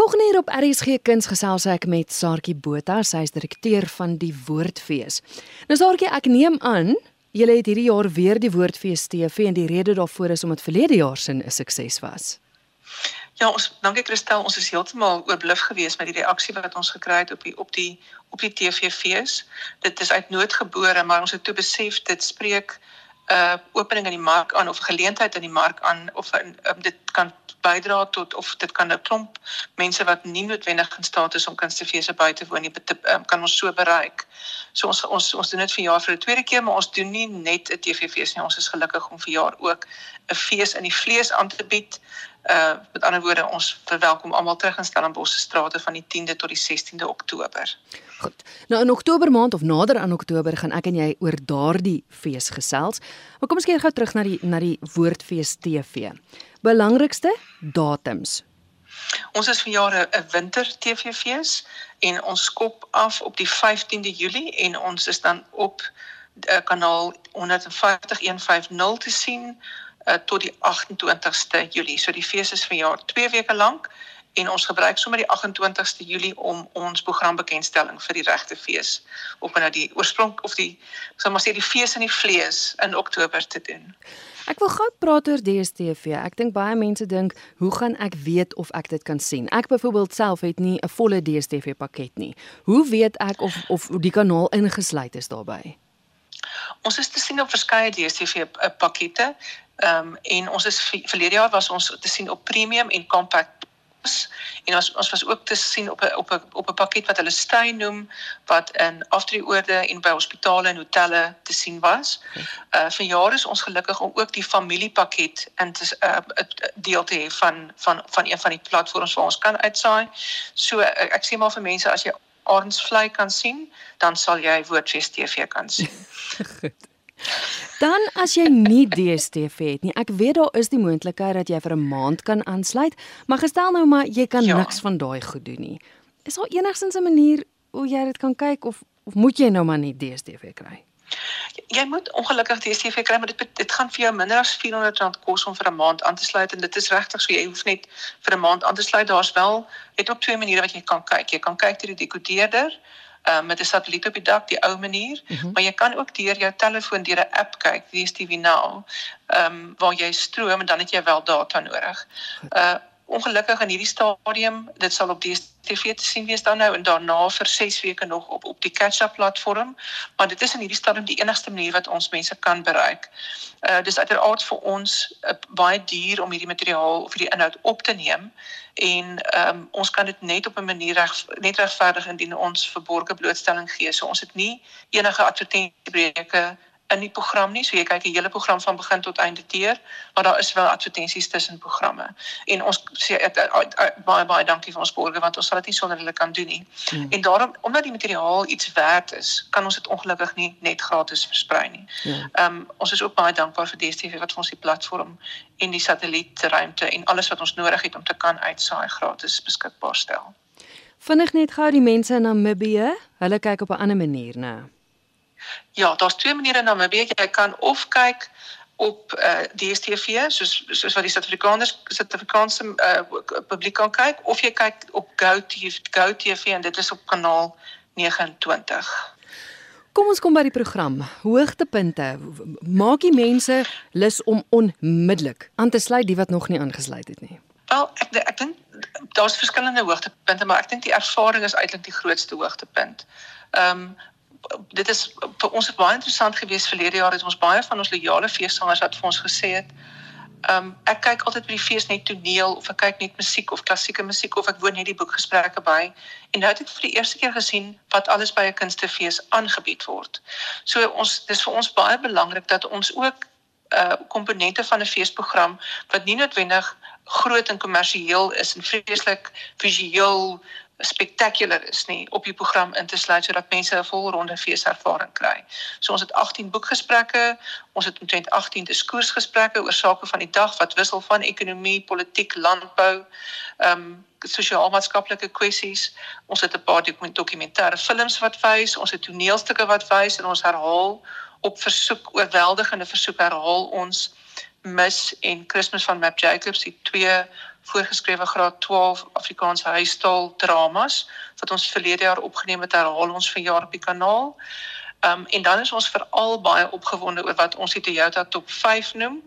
Volgende hier op RSG Kuns gesels ek met Saartjie Botha, sy is direkteur van die Woordfees. Nou Saartjie, ek neem aan julle het hierdie jaar weer die Woordfees TV en die rede daarvoor is omdat verlede jaar se 'n sukses was. Ja, ons dankie Christel, ons is heeltemal oorbluf geweest met die reaksie wat ons gekry het op die op die op die TV-fees. Dit is uit nood gebore, maar ons het toe besef dit spreek uh, opening in die mark aan of geleentheid in die mark aan of in, um, dit kan bydra tot of dit kan 'n klomp mense wat nie noodwendig in staat is om kunstefeesse by te woon nie um, kan ons so bereik. So ons ons ons doen dit vir jaar vir die tweede keer, maar ons doen nie net 'n TV-fees nie. Ons is gelukkig om vir jaar ook 'n fees in die vlees aan te bied uh met ander woorde ons verwelkom almal terug in Stellenbosch se strate van die 10de tot die 16de Oktober. Goed. Nou in Oktober maand of nader aan Oktober gaan ek en jy oor daardie fees gesels. Maar kom ons keer gou terug na die na die Woordfees TV. Belangrikste datums. Ons is vir jare 'n winter TV-fees en ons skop af op die 15de Julie en ons is dan op uh, kanaal 150 150 te sien uh, tot die 28ste Julie. So die fees is verjaar 2 weke lank en ons gebruik sommer die 28ste Julie om ons programbekendstelling vir die regte fees op nou die oorsprong of die sal maar sê die fees in die vlees in Oktober te doen. Ek wil gou praat oor DStv. Ek dink baie mense dink, hoe gaan ek weet of ek dit kan sien? Ek byvoorbeeld self het nie 'n volle DStv pakket nie. Hoe weet ek of of die kanaal ingesluit is daarbey? Ons is te sien op verskeie DStv pakkette. Ehm um, en ons is verlede jaar was ons te sien op premium en compact en ons ons was ook te sien op 'n op 'n op 'n pakket wat hulle steun noem wat in aftreeoorde en by hospitale en hotelle te sien was. Uh vir jare is ons gelukkig om ook die familiepakket in te uh deel te hê van van van een van die platforms waar ons kan uitsaai. So ek sê maar vir mense as jy Arensvlei kan sien, dan sal jy Woordfees TV kan sien. Dan as jy nie DStv het nie, ek weet daar is die moontlikheid dat jy vir 'n maand kan aansluit, maar gestel nou maar jy kan ja. niks van daai goed doen nie. Is daar enigstens 'n manier hoe jy dit kan kyk of of moet jy nou maar nie DStv kry? Jy moet ongelukkig DStv kry, maar dit dit gaan vir jou minder as R400 kos om vir 'n maand aan te sluit en dit is regtig so jy hoef net vir 'n maand aan te sluit. Daar's wel net op twee maniere wat jy kan kyk. Jy kan kyk deur die dekodeerder uh, met 'n satelliet op die dak, die ou manier, mm -hmm. maar jy kan ook deur jou telefoon deur 'n app kyk, DStv Now, ehm um, waar jy stroom en dan het jy wel data nodig. Uh ongelukkig in hierdie stadium, dit sal op DStv te sien wees dan nou en daarna vir 6 weke nog op op die catch-up platform, maar dit is in hierdie stadium die enigste manier wat ons mense kan bereik. Uh dis uiteraard vir ons uh, baie duur om hierdie materiaal of hierdie inhoud op te neem en ehm um, ons kan dit net op 'n manier reg net regverdig indien ons verborgde blootstelling gee. So ons het nie enige advertensiebreuke in die program nie. So jy kyk die hele program van begin tot einde deur, maar daar is wel advertensies tussen programme. En ons sê baie baie dankie vir ons borgers want ons sal dit nie sonder hulle kan doen nie. Hmm. En daarom omdat die materiaal iets werd is, kan ons dit ongelukkig nie net gratis versprei nie. Ja. Ehm ja. um, ons is ook baie dankbaar vir DStv wat vir ons die platform en die satellietruimte en alles wat ons nodig het om te kan uitsaai gratis beskikbaar stel. Vinnig net gou die mense in Namibië, hulle kyk op 'n ander manier, né? Nou. Ja, daar's twee maniere in Namibië. Jy kan of kyk op uh, eh, DStv soos soos wat die Suid-Afrikaners Suid-Afrikaanse uh, publiek kan kyk of jy kyk op GoTV GoTV en dit is op kanaal 29. Kom ons kom by die program. Hoogtepunte. Maak die mense lus om onmiddellik aan te sluit die wat nog nie aangesluit het nie. Wel, ek ek dink daar's verskillende hoogtepunte, maar ek dink die ervaring is eintlik die grootste hoogtepunt. Ehm um, dit is vir ons baie interessant geweest verlede jaar het ons baie van ons loyale feessangers wat vir ons gesê het ehm um, ek kyk altyd by die fees net toneel of ek kyk net musiek of klassieke musiek of ek woon net die boekgesprekke by en nou het ek vir die eerste keer gesien wat alles by 'n kunstefees aangebied word. So ons dis vir ons baie belangrik dat ons ook uh komponente van 'n feesprogram wat nie noodwendig groot en kommersieel is en vreeslik visueel spektakulêr is nie op die program in te sluit sodat mense 'n volronde feeservaring kry. So ons het 18 boekgesprekke, ons het omtrent 18 diskoersgesprekke oor sake van die dag wat wissel van ekonomie, politiek, landbou, ehm um, sosiaal-maatskaplike kwessies. Ons het 'n paar dokumentêre films wat wys, ons het toneelstukke wat wys en ons herhaal op versoek oorweldigende versoek herhaal ons Miss en Christmas van Map Jacobs, die twee voorgeskrewe graad 12 Afrikaanse huistaal dramas wat ons verlede jaar opgeneem het, herhaal ons vanjaar op die kanaal. Ehm um, en dan is ons veral baie opgewonde oor wat ons die Toyota Top 5 noem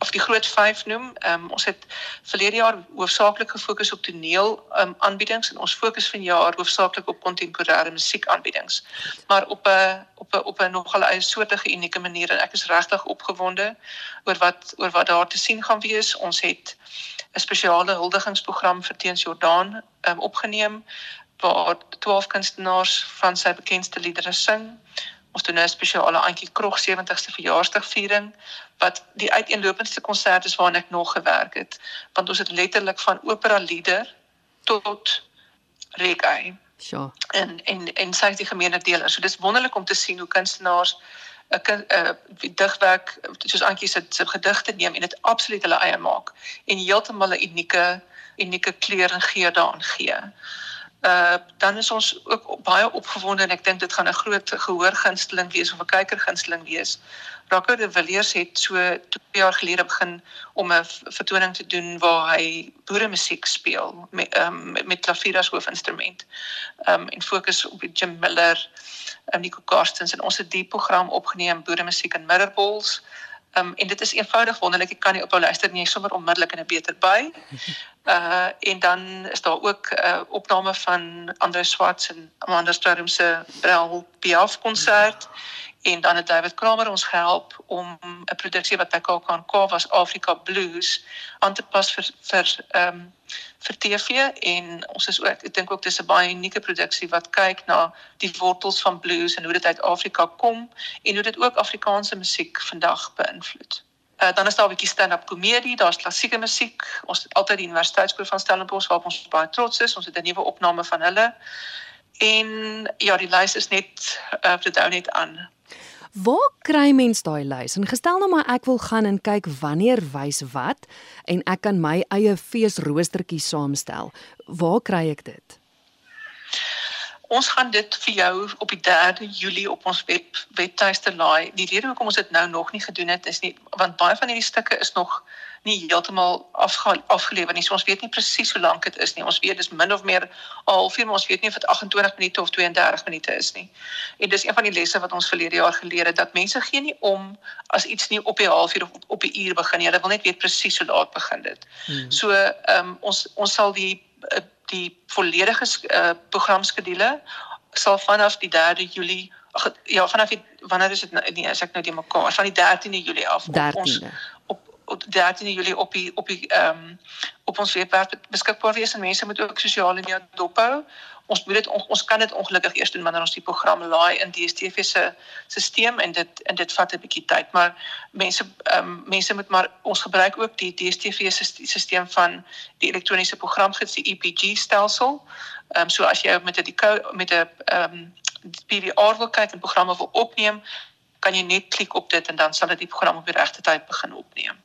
of die groot 5 noem. Ehm um, ons het verlede jaar hoofsaaklik gefokus op toneel ehm um, aanbiedings en ons fokus vanjaar hoofsaaklik op kontemporêre musiekaanbiedings. Maar op 'n op 'n op 'n nogal 'n soortige unieke manier en ek is regtig opgewonde oor wat oor wat daar te sien gaan wees. Ons het 'n spesiale huldigingsprogram vir Teens Jordaan um, opgeneem waar 12 kunstenaars van sy bekendste liedere sing. Ons doen nou 'n spesiale Antjie Krog 70ste verjaarsdagviering wat die uiteenlopendste konsert is waarna ek nog gewerk het want ons het letterlik van opera lieder tot reggae. Sure. En en en sy is die gemeene deel. So dis wonderlik om te sien hoe kunstenaars 'n 'n digwerk soos Antjie se se gedigte neem en dit absoluut hulle eie maak en heeltemal 'n unieke unieke kleur en geur daaraan gee uh dan is ons ook baie opgewonde en ek dink dit gaan 'n groot gehoorgunsteling wees of 'n kykergunsteling wees. Rocco de Villiers het so 2 jaar gelede begin om 'n vertoning te doen waar hy boere musiek speel met um, met klavier as hoofinstrument. Um en fokus op Jim Miller, um, Nico Karstens en ons het die program opgeneem boere musiek in Mirrorballs. Um en dit is eenvoudig wonderlik. Ek kan nie ophou luister nie, sommer onmiddellik in 'n beter by. Uh en dan is daar ook 'n uh, opname van Andre Swarts en Amanda Storm se Brel Piaf konsert en dan het David Kramer ons gehelp om 'n produksie wat by KAKNK was Afrika Blues aan te pas vir vir ehm um, vir TV en ons is ook ek dink ook dis 'n baie unieke produksie wat kyk na die wortels van blues en hoe dit uit Afrika kom en hoe dit ook Afrikaanse musiek vandag beïnvloed. Uh, dan is daar 'n bietjie stand-up komedie, daar's klassieke musiek. Ons het altyd die Universiteitskoor van Stellenbosch waarop ons baie trots is. Ons het 'n nuwe opname van hulle. En ja, die lys is net uh, vir dit net aan. Waar kry mens daai lys? En gestel nou maar ek wil gaan en kyk wanneer wys wat en ek kan my eie feesroostertjie saamstel. Waar kry ek dit? Ons gaan dit vir jou op die 3de Julie op ons web webtuiste laai. Die rede hoekom ons dit nou nog nie gedoen het is nie want baie van hierdie stukke is nog nie heeltemal afge, afgelewer nie. So ons weet nie presies hoe lank dit is nie. Ons weet dis min of meer 'n halfuur, maar ons weet nie of dit 28 minute of 32 minute is nie. En dis een van die lesse wat ons verlede jaar geleer het dat mense gee nie om as iets nie op die halfuur of op, op die uur begin nie. Hulle wil net weet presies hoe laat begin dit. Hmm. So ehm um, ons ons sal die uh, die volledige uh, programskedule sal vanaf die 3de Julie ag ja vanaf die wanneer is dit nou nee as ek nou die mekaar van die 13de Julie af 13de. ons op op 13de Julie op die op die ehm um, op ons webwerf beskikbaar wees en mense moet ook sosiale media dophou ons moet dit ons kan dit ongelukkig eers doen wanneer ons die program laai in DStv se stelsel en dit en dit vat 'n bietjie tyd maar mense ehm um, mense moet maar ons gebruik ook die DStv se stelsel van die elektroniese programgids die EPG stelsel. Ehm um, so as jy met 'n met 'n ehm um, PVR wil kyk en programme wil opneem, kan jy net klik op dit en dan sal dit die program op die regte tyd begin opneem.